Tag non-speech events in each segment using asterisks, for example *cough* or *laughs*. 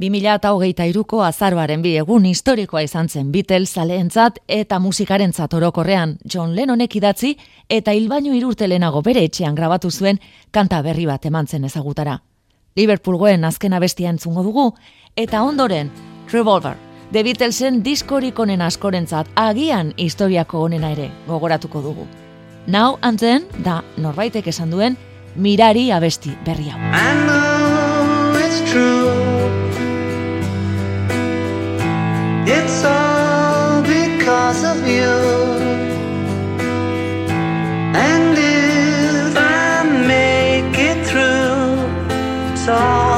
2008ko azaroaren bi egun historikoa izan zen Beatles zaleentzat eta musikaren orokorrean John Lennonek idatzi eta hilbaino irurte lehenago bere etxean grabatu zuen kanta berri bat eman zen ezagutara. Liverpoolgoen azken abestia entzungo dugu eta ondoren Revolver, The Beatlesen diskorik onen askorentzat agian historiako onena ere gogoratuko dugu. Now and then, da norbaitek esan duen, mirari abesti berri hau. It's all because of you. And if I make it through, it's all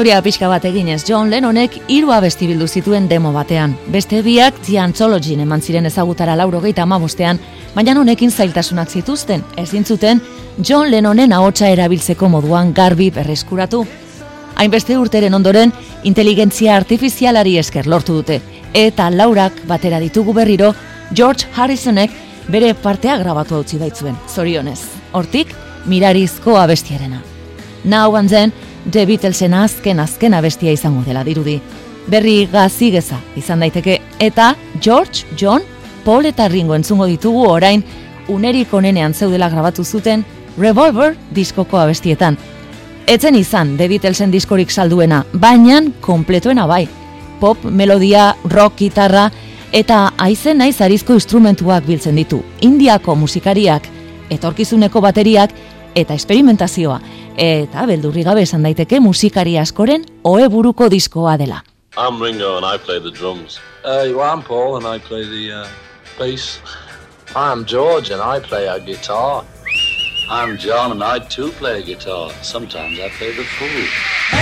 Historia pixka bat eginez John Lennonek hiru abesti bildu zituen demo batean. Beste biak The Anthology eman ziren ezagutara laurogeita amabostean, baina honekin zailtasunak zituzten, ezin zuten John Lennonen ahotsa erabiltzeko moduan garbi berreskuratu. Hainbeste urteren ondoren, inteligentzia artifizialari esker lortu dute, eta laurak batera ditugu berriro, George Harrisonek bere partea grabatu hau baitzuen, zorionez. Hortik, mirarizko abestiarena. Now and then, The Beatlesen azken azken abestia izango dela dirudi. Berri gazigeza izan daiteke eta George, John, Paul eta Ringo entzungo ditugu orain unerik onenean zeudela grabatu zuten Revolver diskoko abestietan. Etzen izan The Beatlesen diskorik salduena, baina kompletoena bai. Pop, melodia, rock, gitarra eta aizen naiz arizko instrumentuak biltzen ditu. Indiako musikariak, etorkizuneko bateriak eta esperimentazioa eta beldurri gabe esan daiteke musikari askoren oe buruko diskoa dela. I'm Ringo and I play the drums. Uh, I'm Paul and I play the uh, bass. I'm George and I play a guitar. I'm John and I too play a guitar. Sometimes I play the fool.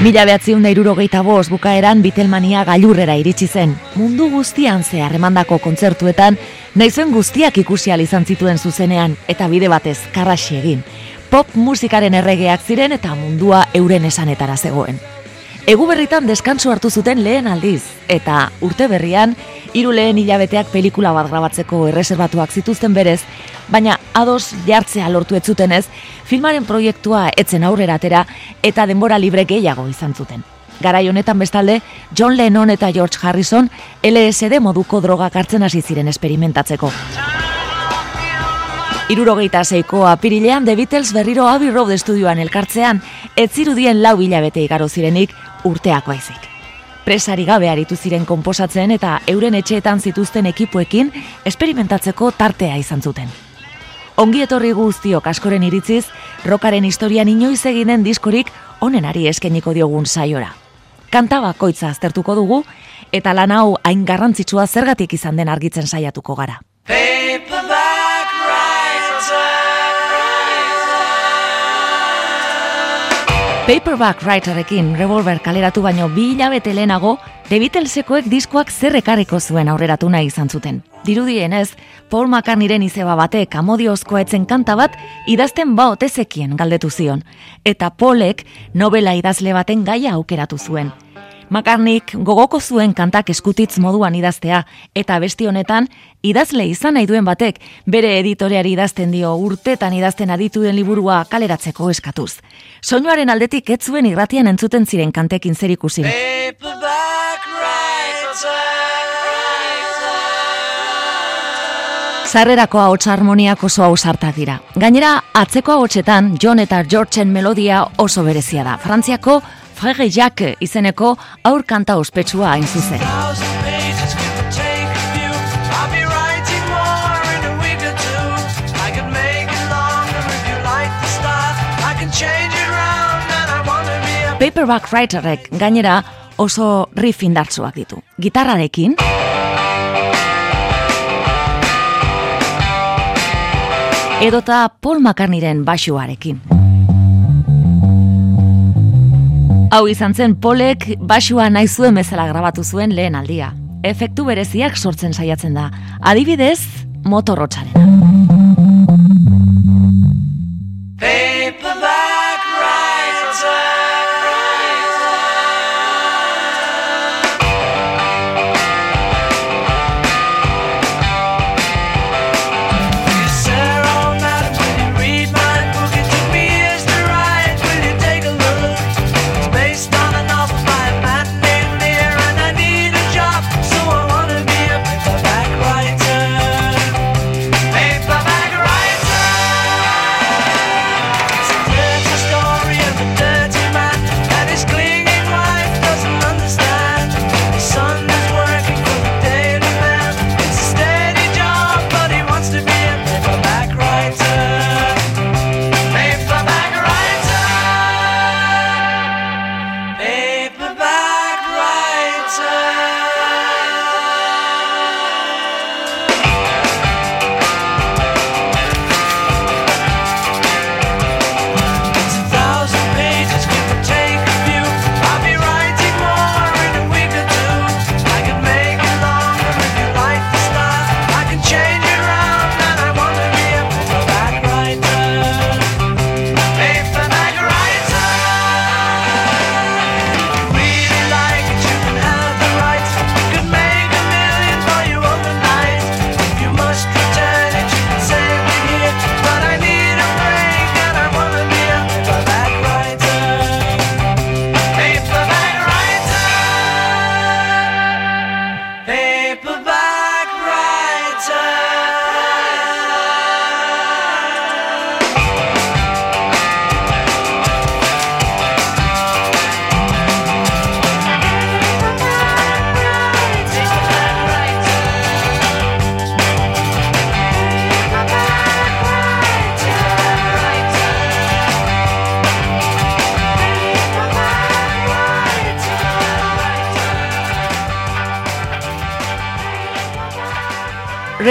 Mila behatziun da bost bukaeran Bitelmania gailurrera iritsi zen. Mundu guztian zehar emandako kontzertuetan, naizen guztiak ikusi izan zituen zuzenean eta bide batez karraxi egin. Pop musikaren erregeak ziren eta mundua euren esanetara zegoen. Egu berritan deskantsu hartu zuten lehen aldiz, eta urte berrian, hiru lehen hilabeteak pelikula bat grabatzeko erreserbatuak zituzten berez, baina ados jartzea lortu ez zutenez, filmaren proiektua etzen aurrera atera eta denbora libre gehiago izan zuten. Garai honetan bestalde, John Lennon eta George Harrison LSD moduko droga hartzen hasi ziren esperimentatzeko. Irurogeita zeiko apirilean The Beatles berriro Abbey Road estudioan elkartzean, ez zirudien lau hilabete igaro zirenik urteak baizik. Presari gabe aritu ziren konposatzen eta euren etxeetan zituzten ekipuekin esperimentatzeko tartea izan zuten. Ongi etorri guztiok askoren iritziz, rokaren historian inoiz eginen diskorik onenari eskeniko diogun saiora. Kanta bakoitza aztertuko dugu, eta lan hau hain garrantzitsua zergatik izan den argitzen saiatuko gara. Paperback Writerekin revolver kaleratu baino bi hilabete lehenago, The Beatlesekoek diskoak zerrekarriko zuen aurreratu nahi izan zuten. Dirudienez, Paul McCartneyren izeba batek amodiozkoa etzen kanta bat idazten ba otezekien galdetu zion, eta Paulek novela idazle baten gaia aukeratu zuen. Makarnik gogoko zuen kantak eskutitz moduan idaztea, eta besti honetan, idazle izan nahi duen batek, bere editoreari idazten dio urtetan idazten aditu den liburua kaleratzeko eskatuz. Soinuaren aldetik ez zuen irratian entzuten ziren kantekin zer ikusi. Zarrerako ahots harmoniak oso ausartak dira. Gainera, atzeko ahotsetan John eta Georgeen melodia oso berezia da. Frantziako Frege Jack izeneko aur kanta ospetsua hain zuzen. Paperback Writerek gainera oso riff indartsuak ditu. Gitarrarekin edota Paul McCartneyren basuarekin. Hau izan zen Polek basua nahi zuen bezala grabatu zuen lehen aldia. Efektu bereziak sortzen saiatzen da. Adibidez, motorrotxarena.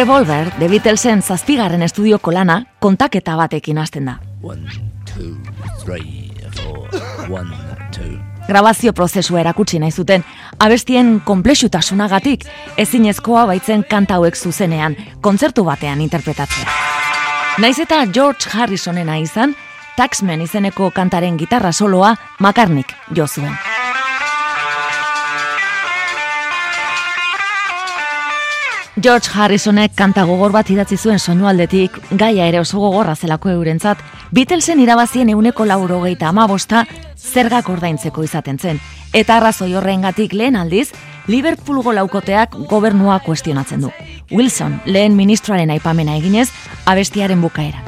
Revolver, The Beatlesen zazpigarren estudioko lana, kontaketa batekin hasten da. Grabazio prozesua erakutsi nahi zuten, abestien konplexutasunagatik ezinezkoa baitzen kanta hauek zuzenean, kontzertu batean interpretatzea. Naiz eta George Harrisonena izan, Taxman izeneko kantaren gitarra soloa makarnik jo zuen. George Harrisonek kanta gogor bat idatzi zuen soinu aldetik, gaia ere oso gogorra zelako eurentzat, Beatlesen irabazien euneko lauro geita amabosta zergak ordaintzeko izaten zen. Eta arrazoi horrengatik lehen aldiz, Liverpoolgo laukoteak gobernua kuestionatzen du. Wilson, lehen ministroaren aipamena eginez, abestiaren bukaera.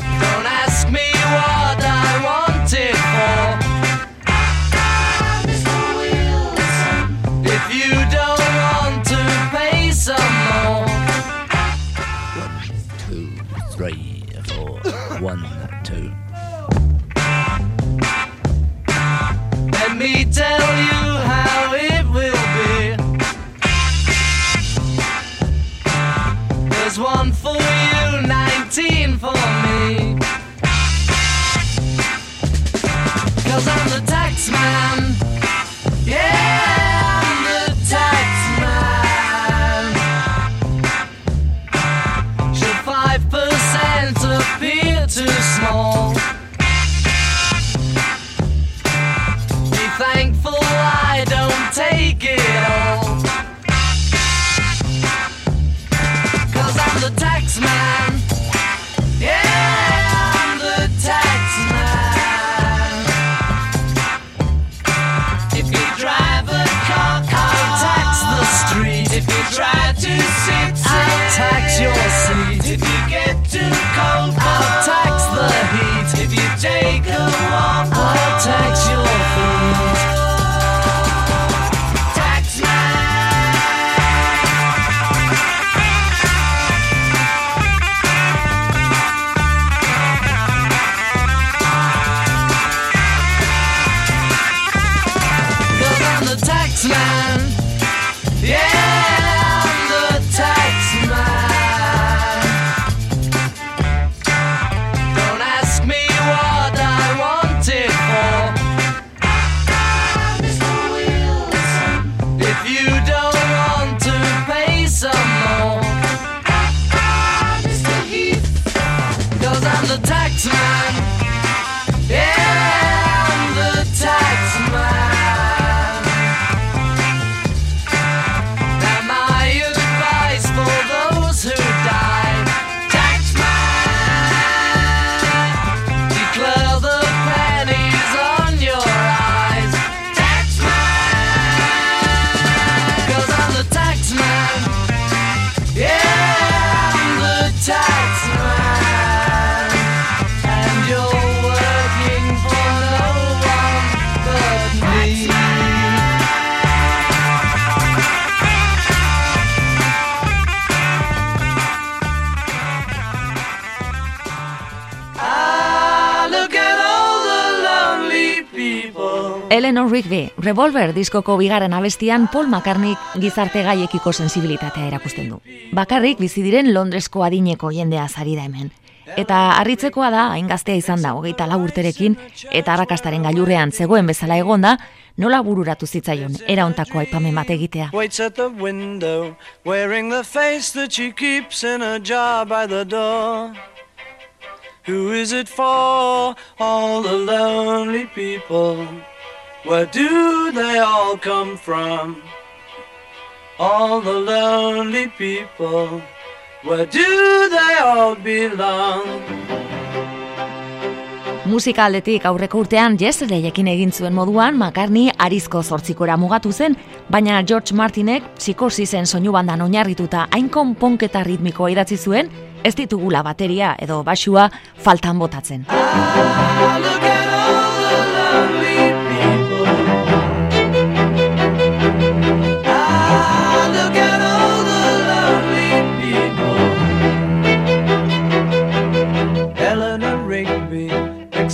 For me. Cause I'm the tax man. Rigby, Revolver diskoko bigarren abestian Paul McCartney gizarte gaiekiko sensibilitatea erakusten du. Bakarrik bizi diren Londresko adineko jendea zari da hemen. Eta harritzekoa da, hain gaztea izan da, hogeita lau urterekin, eta arrakastaren gailurrean zegoen bezala egonda, nola bururatu zitzaion, era ontako aipamen bat egitea. waits at the window, wearing the face that she keeps in a jar by the door. Who is it for? All the lonely people. Where do they all come from? All the lonely people. Where do they all belong? Musika aldetik aurreko urtean Yesterdayekin egin zuen moduan McCartney arizko zortzikora mugatu zen, baina George Martinek psikosisen soinu bandan oinarrituta hain konponketa ritmikoa idatzi zuen, ez ditugula bateria edo basua faltan botatzen. Ah,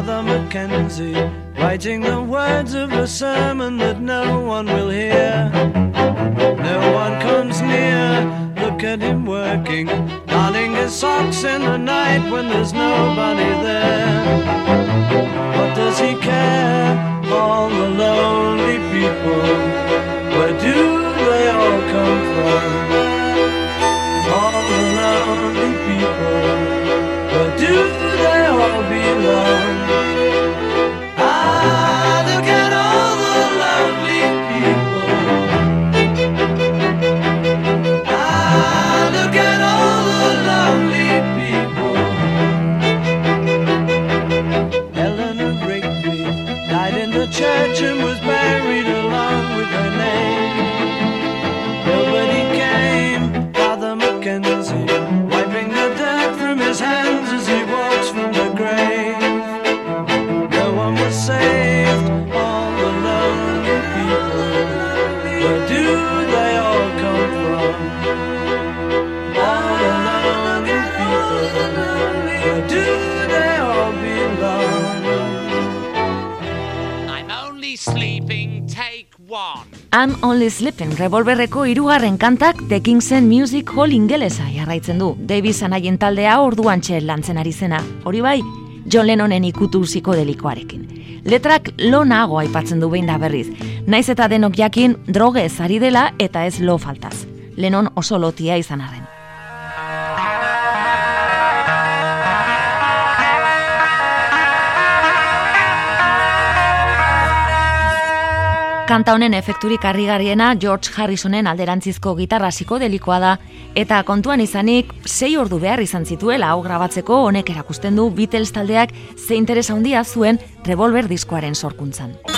Father Mackenzie, writing the words of a sermon that no one will hear. No one comes near, look at him working, darning his socks in the night when there's nobody there. What does he care? All the lonely people. I'm Only Sleeping revolverreko hirugarren kantak The Kingsen Music Hall ingelesa jarraitzen du. Davis anaien taldea orduan txel lantzen ari zena. Hori bai, John Lennonen ikutu delikoarekin. Letrak lonago aipatzen du behin da berriz. Naiz eta denok jakin droge ari dela eta ez lo faltaz. Lennon oso lotia izan arren. kanta honen efekturik harrigarriena George Harrisonen alderantzizko gitarra delikoa da, eta kontuan izanik, sei ordu behar izan zituela hau grabatzeko honek erakusten du Beatles taldeak ze interes handia zuen Revolver diskoaren sorkuntzan.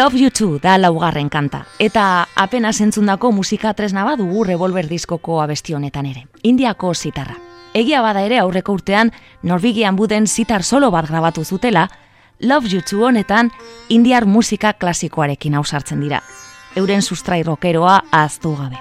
Love You Too da laugarren kanta, eta apenas entzundako musika tresna bat dugu revolver diskoko abesti honetan ere, Indiako zitarra. Egia bada ere aurreko urtean Norbigian buden zitar solo bat grabatu zutela, Love You Too honetan indiar musika klasikoarekin ausartzen dira. Euren sustrai rokeroa aztu gabe.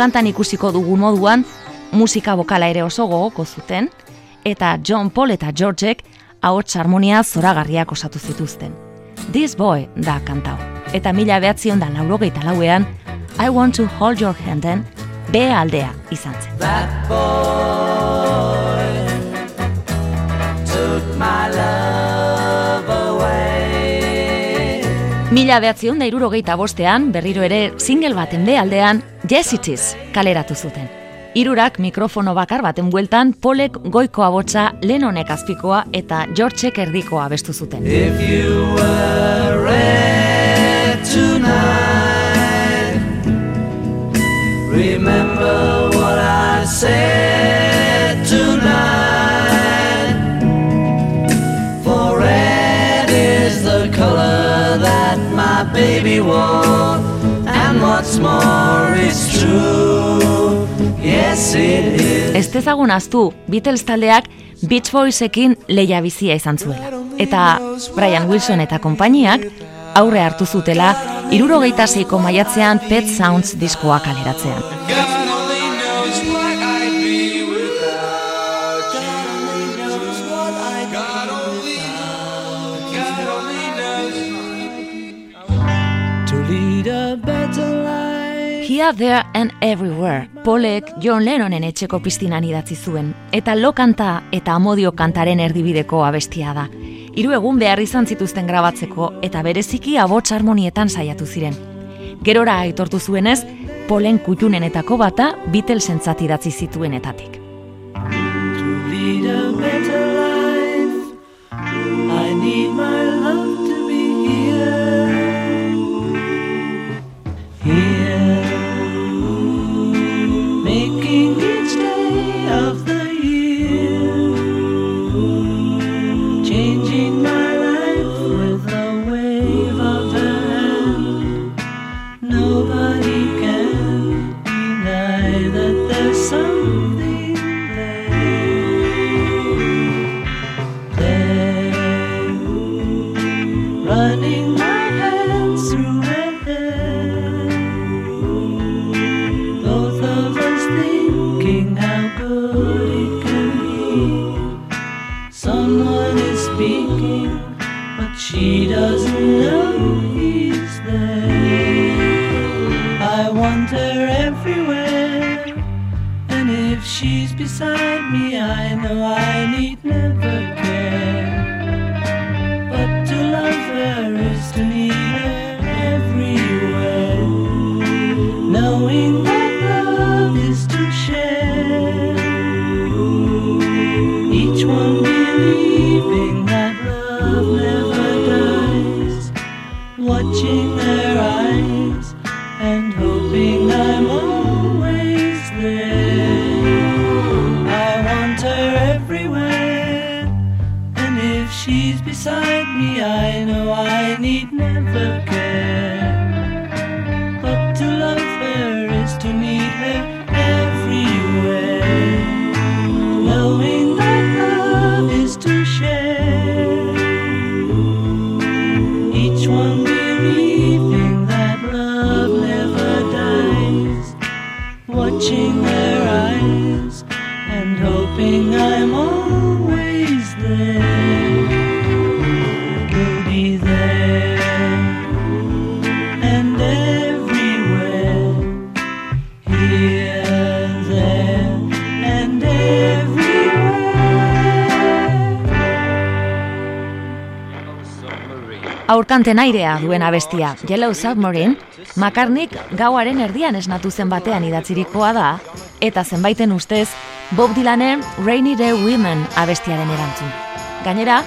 Kantan ikusiko dugun moduan, musika bokala ere oso gogoko zuten, eta John Paul eta Georgek ahots harmonia zoragarriak osatu zituzten. This Boy da kantau, eta mila behatzion da laurogeita lauean, I Want to Hold Your Handen, B aldea izan zen. That boy took my love away. Mila behatzion da irurogeita bostean, berriro ere single baten B aldean, Yes It Is kaleratu zuten. Irurak mikrofono bakar baten bueltan, Polek goiko abotsa, Lennonek azpikoa eta Georgek erdikoa bestu zuten. If you were red tonight, remember what I said tonight. For red is the color that my baby wore, and what's more is true. Yes, it is. Ez dezagun aztu, Beatles taldeak Beach Boysekin leia bizia izan zuela. Eta Brian Wilson eta konpainiak aurre hartu zutela irurogeita zeiko maiatzean Pet Sounds diskoa kaleratzean. Here, There and Everywhere, Polek John Lennonen etxeko piztinan idatzi zuen, eta lo kanta eta amodio kantaren erdibideko abestia da. Hiru egun behar izan zituzten grabatzeko eta bereziki abots harmonietan saiatu ziren. Gerora aitortu zuenez, Polen kutxunenetako bata Beatlesentzat idatzi zituenetatik. Aurkanten airea duen abestia, Yellow Submarine, Makarnik gauaren erdian esnatu zen batean idatzirikoa da, eta zenbaiten ustez, Bob Dylanen Rainy Day Women abestiaren erantzun. Gainera,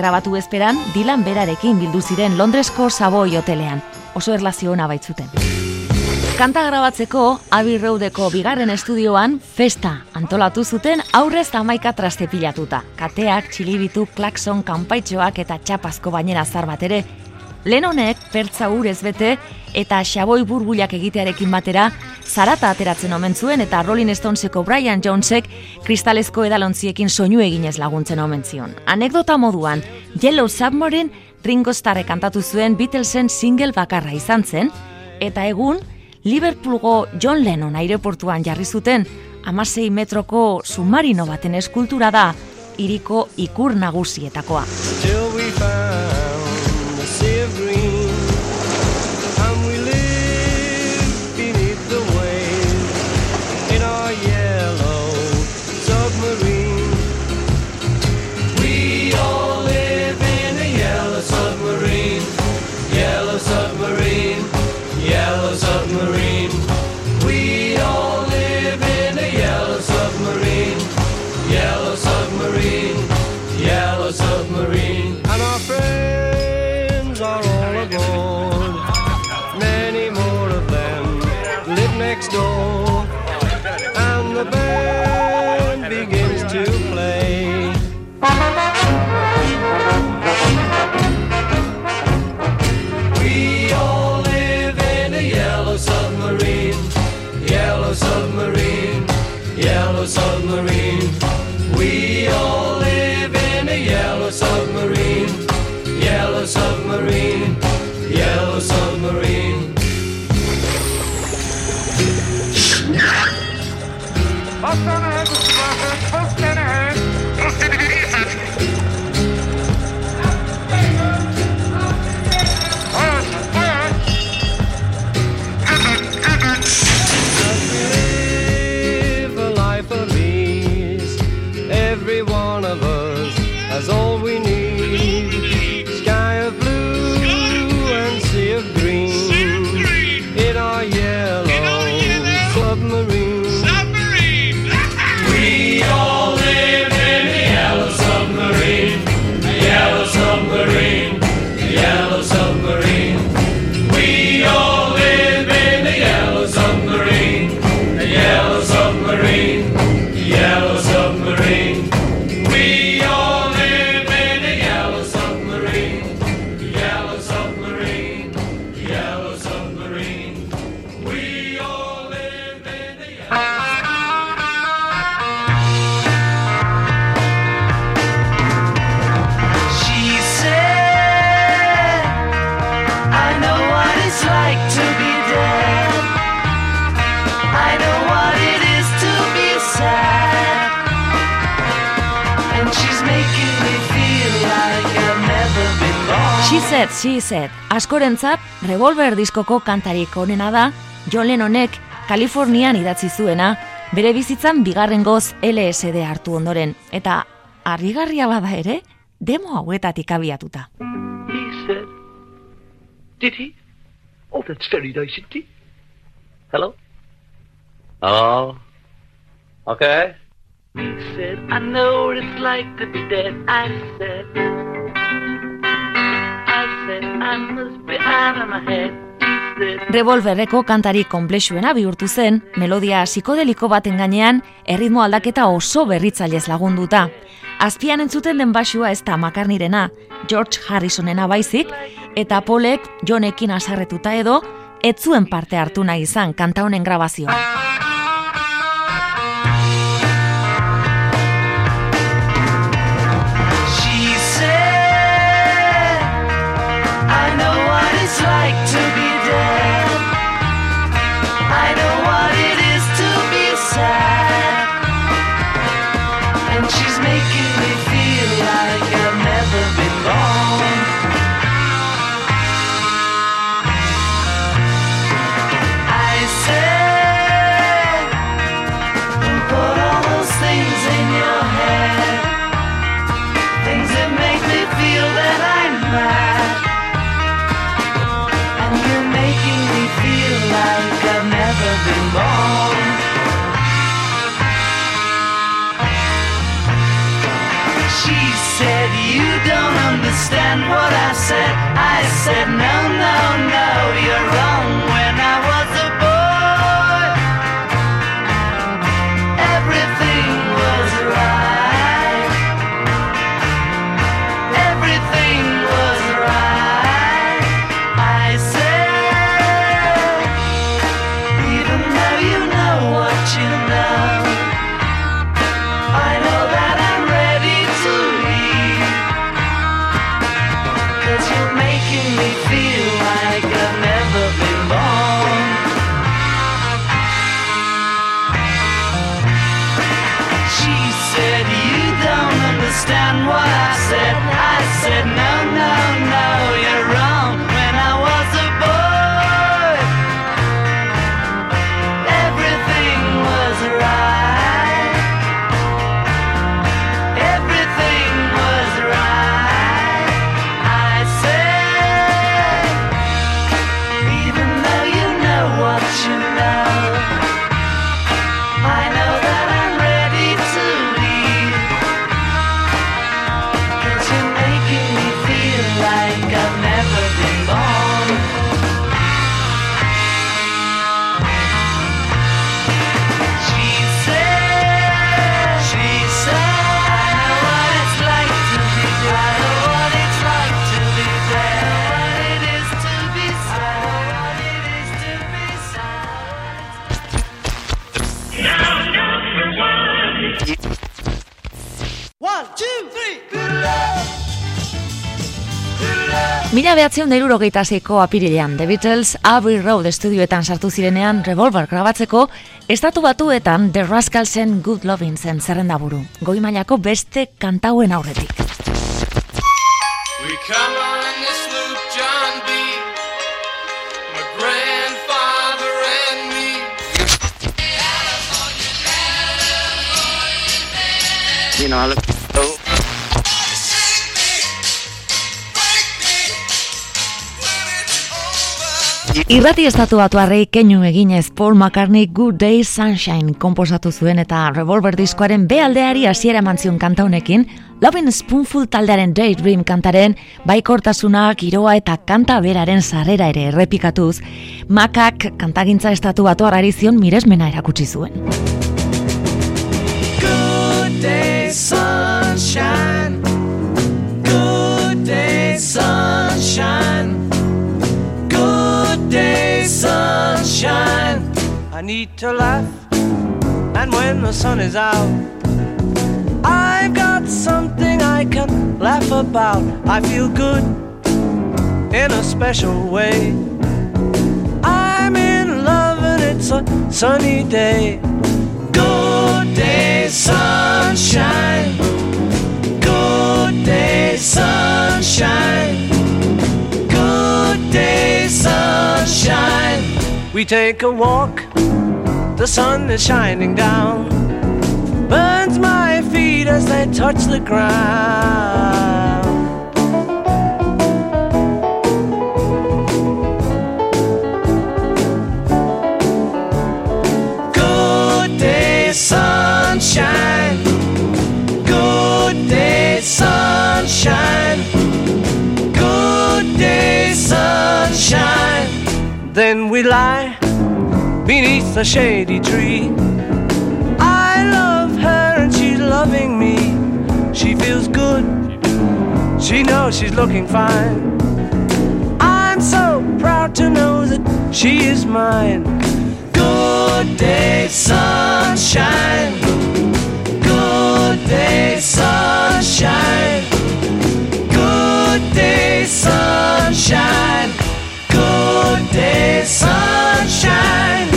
grabatu ezperan, Dylan berarekin bildu ziren Londresko Savoy hotelean, oso erlazio ona baitzuten. Kanta grabatzeko Abbey Roadeko bigarren estudioan festa antolatu zuten aurrez amaika traste pilatuta. Kateak, txilibitu, klakson, kanpaitxoak eta txapazko bainera zar bat ere. Lenonek pertza urez bete eta xaboi burbulak egitearekin batera zarata ateratzen omen zuen eta Rolling Stoneseko Brian Jonesek kristalezko edalontziekin soinu eginez laguntzen omen zion. Anekdota moduan, Yellow Submarine Ringo Starrek kantatu zuen Beatlesen single bakarra izan zen, eta egun Liverpoolgo John Lennon aireportuan jarri zuten amasei metroko submarino baten eskultura da iriko ikur nagusietakoa. Said, she said, askorentzat Revolver diskoko kantarik onena da, John Lennonek Kalifornian idatzi zuena, bere bizitzan bigarren goz LSD hartu ondoren, eta harrigarria bada ere, demo hauetatik abiatuta. He said, Did he? Oh, that's very nice indeed. Hello? Hello? Okay. He said, I know what it's like to be dead. I said, Revolverreko kantari konplexuena bihurtu zen, melodia psikodeliko baten gainean, erritmo aldaketa oso berritzailez lagunduta. Azpian entzuten den basua ez da makarnirena, George Harrisonena baizik, eta Polek Johnekin asarretuta edo, ez zuen parte hartu nahi izan kanta honen grabazioa. Like to behatzion derurogeita zeiko apirilean, The Beatles Abbey Road estudioetan sartu zirenean Revolver grabatzeko, estatu batuetan The Rascalsen Good Lovin' zen zerrenda buru, goi mailako beste kantauen aurretik. We come on this loop, John B. My grandfather and me. You know, I look. Irrati estatu batuarrei keinu eginez Paul McCartney Good Day Sunshine komposatu zuen eta Revolver diskoaren bealdeari hasiera eman zion kanta honekin, Lovin' Spoonful taldearen Daydream kantaren baikortasuna, giroa eta kanta beraren sarrera ere errepikatuz, Makak kantagintza estatu batuarrari zion miresmena erakutsi zuen. Good day, I need to laugh, and when the sun is out, I've got something I can laugh about. I feel good in a special way. I'm in love, and it's a sunny day. Good day, sunshine. Good day, sunshine. Good day, sunshine. We take a walk, the sun is shining down, burns my feet as they touch the ground. Good day, sunshine. Good day, sunshine. Good day, sunshine. Then we lie beneath a shady tree. I love her and she's loving me. She feels good, she knows she's looking fine. I'm so proud to know that she is mine. Good day, sunshine. Good day, sunshine. Good day, sunshine. Good day, sunshine.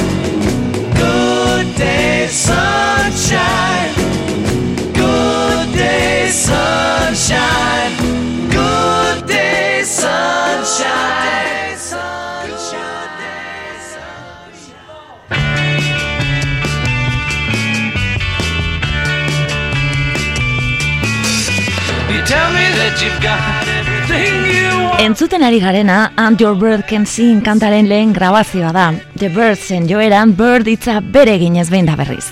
Good day, sunshine. Good day, sunshine. Good day, sunshine. You tell me that you've got everything you. Entzuten ari garena, And Your Bird Can Sing kantaren lehen grabazioa da. The Birdsen joeran Bird hitza bere eginez behin da berriz.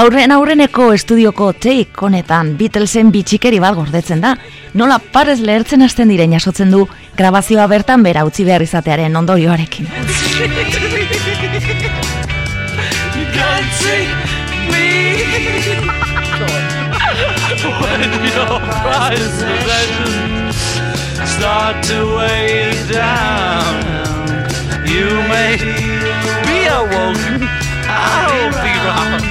Aurren aurreneko estudioko take honetan Beatlesen bitxikeri bat gordetzen da. Nola parez lehertzen hasten diren jasotzen du grabazioa bertan bera utzi behar izatearen ondorioarekin. Start to weigh you down. You may be awoken. I'll be wrong.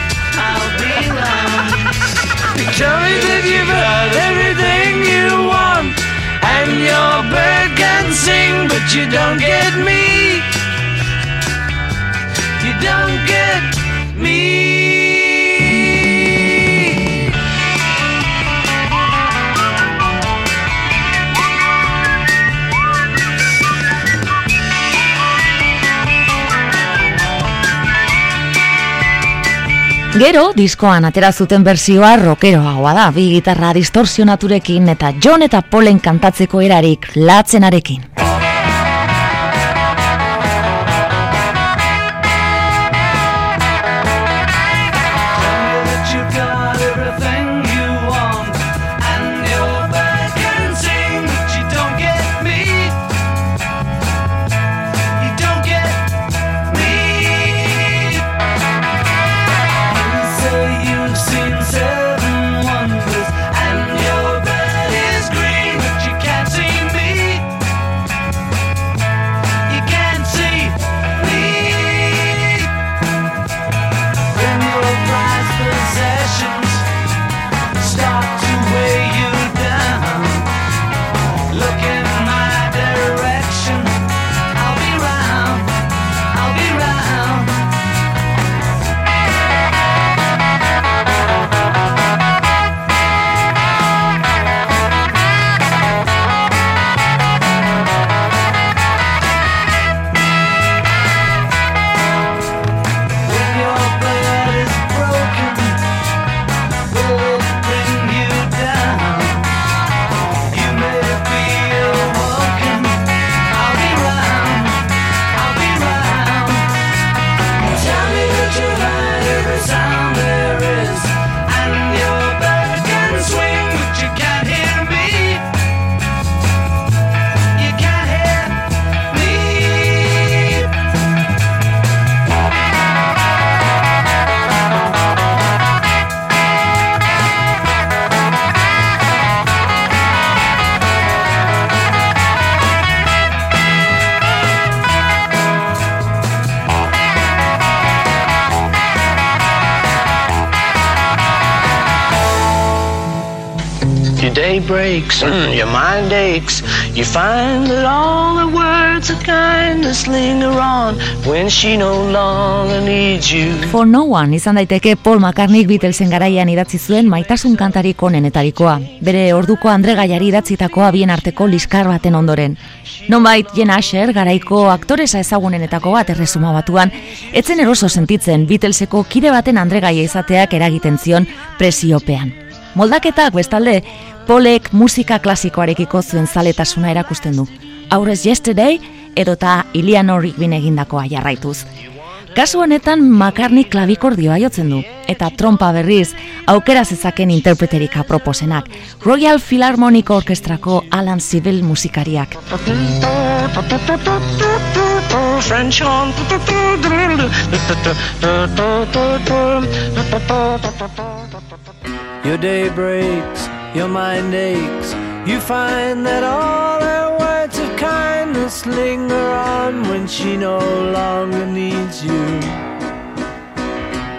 I'll be wrong. *laughs* Tell me that you've got everything you want, and your bed can sing, but you don't get me. You don't get me. Gero, diskoan atera zuten berzioa rockeroagoa da, bi gitarra distorsionaturekin eta John eta Polen kantatzeko erarik latzenarekin. Day breaks, your mind aches. You find that all the words of kindness linger on when she no longer needs you. For No One izan daiteke Paul McCartneyk Beatlesen garaian idatzi zuen maitasun kantarik onenetarikoa. Bere orduko Andre Gaiari idatzitakoa bien arteko liskar baten ondoren. Nonbait Jen Asher garaiko aktoresa ezagunenetako bat erresuma batuan, etzen eroso sentitzen Beatleseko kide baten Andre Gaia izateak eragiten zion presiopean. Moldaketak bestalde, Polek musika klasikoarekiko zuen zaletasuna erakusten du. Aurrez Yesterday edota Iliano Rigby egindakoa jarraituz. Kasu honetan McCartney klavikordioa jotzen du, eta trompa berriz aukera zezaken interpreterik aproposenak, Royal Philharmonic Orkestrako Alan Civil musikariak. Your day breaks, your mind aches. You find that all her words of kindness linger on when she no longer needs you.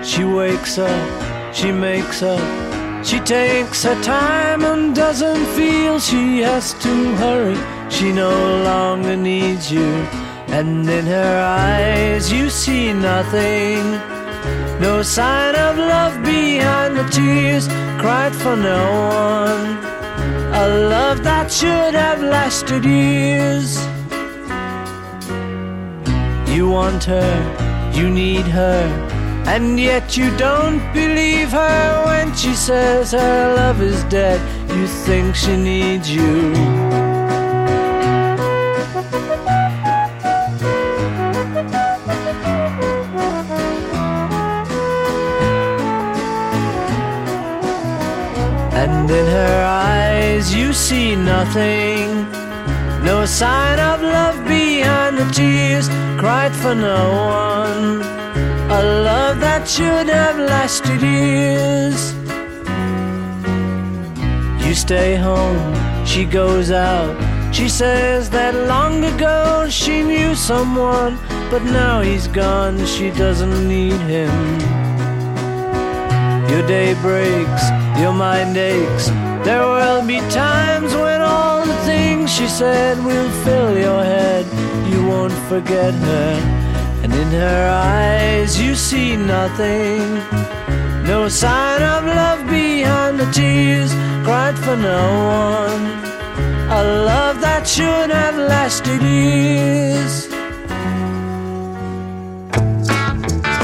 She wakes up, she makes up, she takes her time and doesn't feel she has to hurry. She no longer needs you, and in her eyes you see nothing. No sign of love behind the tears cried for no one. A love that should have lasted years. You want her, you need her, and yet you don't believe her when she says her love is dead. You think she needs you. See nothing. No sign of love behind the tears cried for no one. A love that should have lasted years. You stay home, she goes out. She says that long ago she knew someone, but now he's gone, she doesn't need him. Your day breaks, your mind aches. There will be times when all the things she said will fill your head. You won't forget her. And in her eyes you see nothing. No sign of love behind the tears cried for no one. A love that should have lasted years.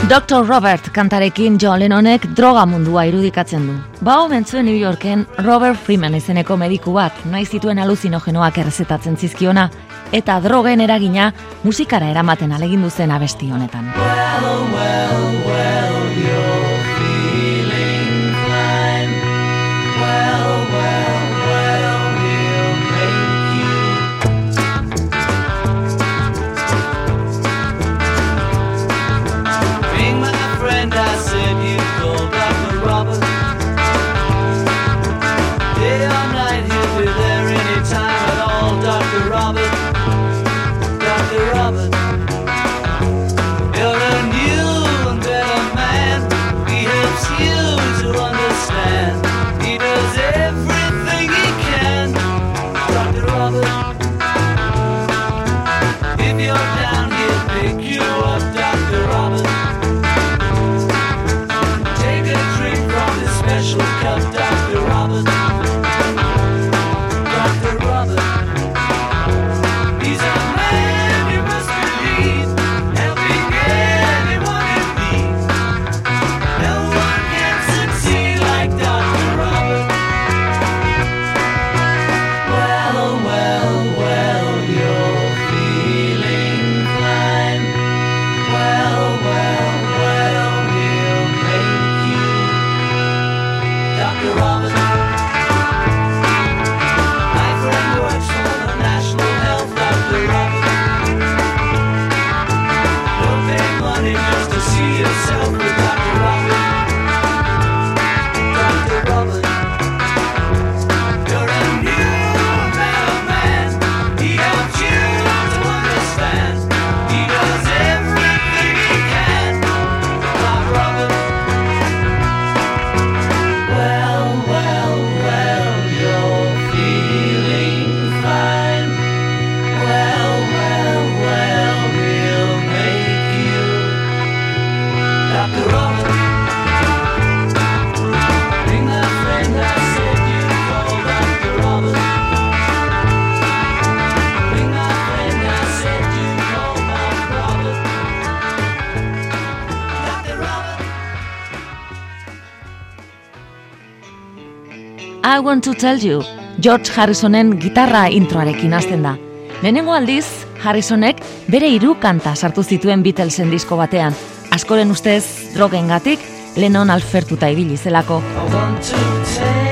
Dr. Robert kantarekin John Lennonek droga mundua irudikatzen du. Ba omen zuen New Yorken Robert Freeman izeneko mediku bat, nahi zituen aluzinogenoak errezetatzen zizkiona, eta drogen eragina musikara eramaten alegindu zen abesti honetan. Being want to tell you, George Harrisonen gitarra introarekin hasten da. Lehenengo aldiz, Harrisonek bere hiru kanta sartu zituen Beatlesen disko batean. Askoren ustez, drogengatik, Lennon alfertuta ibili zelako. I want to tell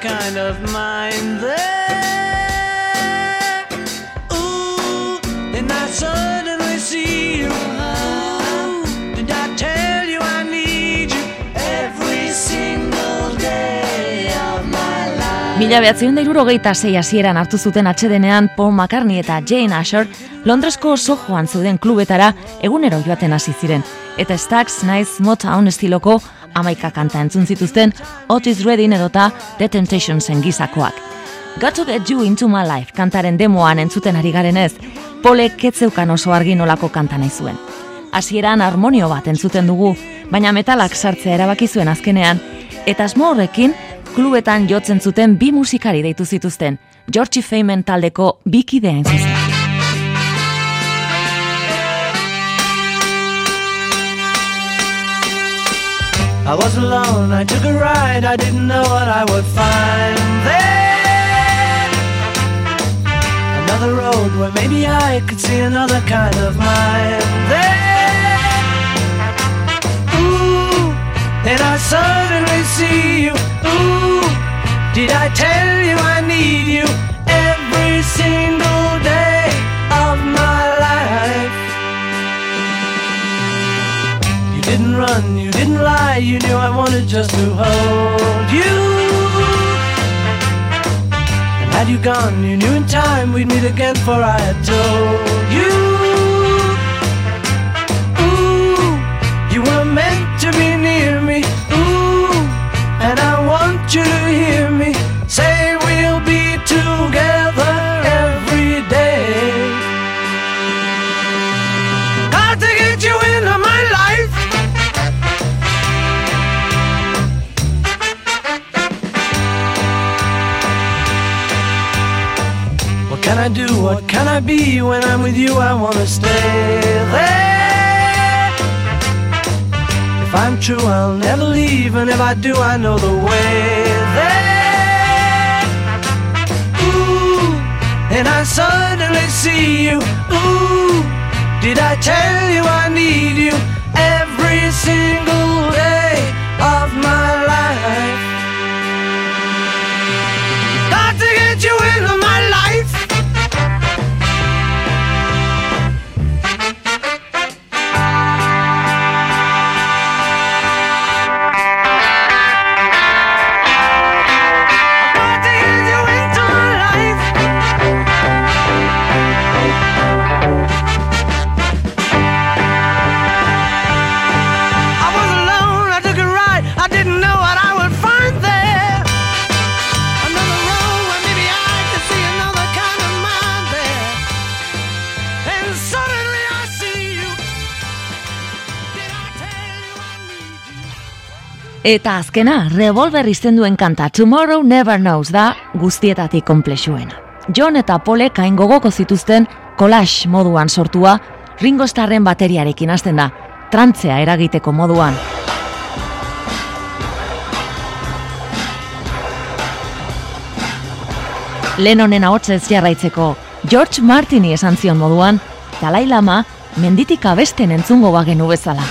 kind of mind there. Ooh, then I suddenly see you. I tell you I need you every single day of my life? Mila behatzen da irurogeita zei hasieran hartu zuten atxedenean Paul McCartney eta Jane Asher Londresko sojoan zeuden klubetara egunero joaten hasi ziren. Eta Stax, Nice, Motown estiloko amaika kanta entzun zituzten Otis Redding edota The Temptationsen gizakoak. Got to get you into my life kantaren demoan entzuten ari garenez, Polek ketzeukan oso argi nolako kanta nahi zuen. Hasieran harmonio bat entzuten dugu, baina metalak sartzea erabaki zuen azkenean, eta asmo horrekin klubetan jotzen zuten bi musikari deitu zituzten, Georgie Feynman taldeko bikideen zuzen. I was alone, I took a ride, I didn't know what I would find there. Another road where maybe I could see another kind of mind there. Ooh, then I suddenly see you. Ooh, did I tell you I need you every single day didn't run, you didn't lie, you knew I wanted just to hold you. And had you gone, you knew in time we'd meet again, for I had told you. Ooh, you were meant to be near me. Ooh, and I want you to hear me I be? When I'm with you, I wanna stay there. If I'm true, I'll never leave, and if I do, I know the way there. Ooh, and I suddenly see you. Ooh, did I tell you I need you every single day of my life? Eta azkena, revolver duen kanta Tomorrow Never Knows da guztietatik komplexuena. John eta Polek hain gogoko zituzten collage moduan sortua, Ringo Starren bateriarekin hasten da, trantzea eragiteko moduan. Lennonen ahotsez jarraitzeko, George Martini esan zion moduan, Dalai Lama menditik abesten entzungo bagenu bezala.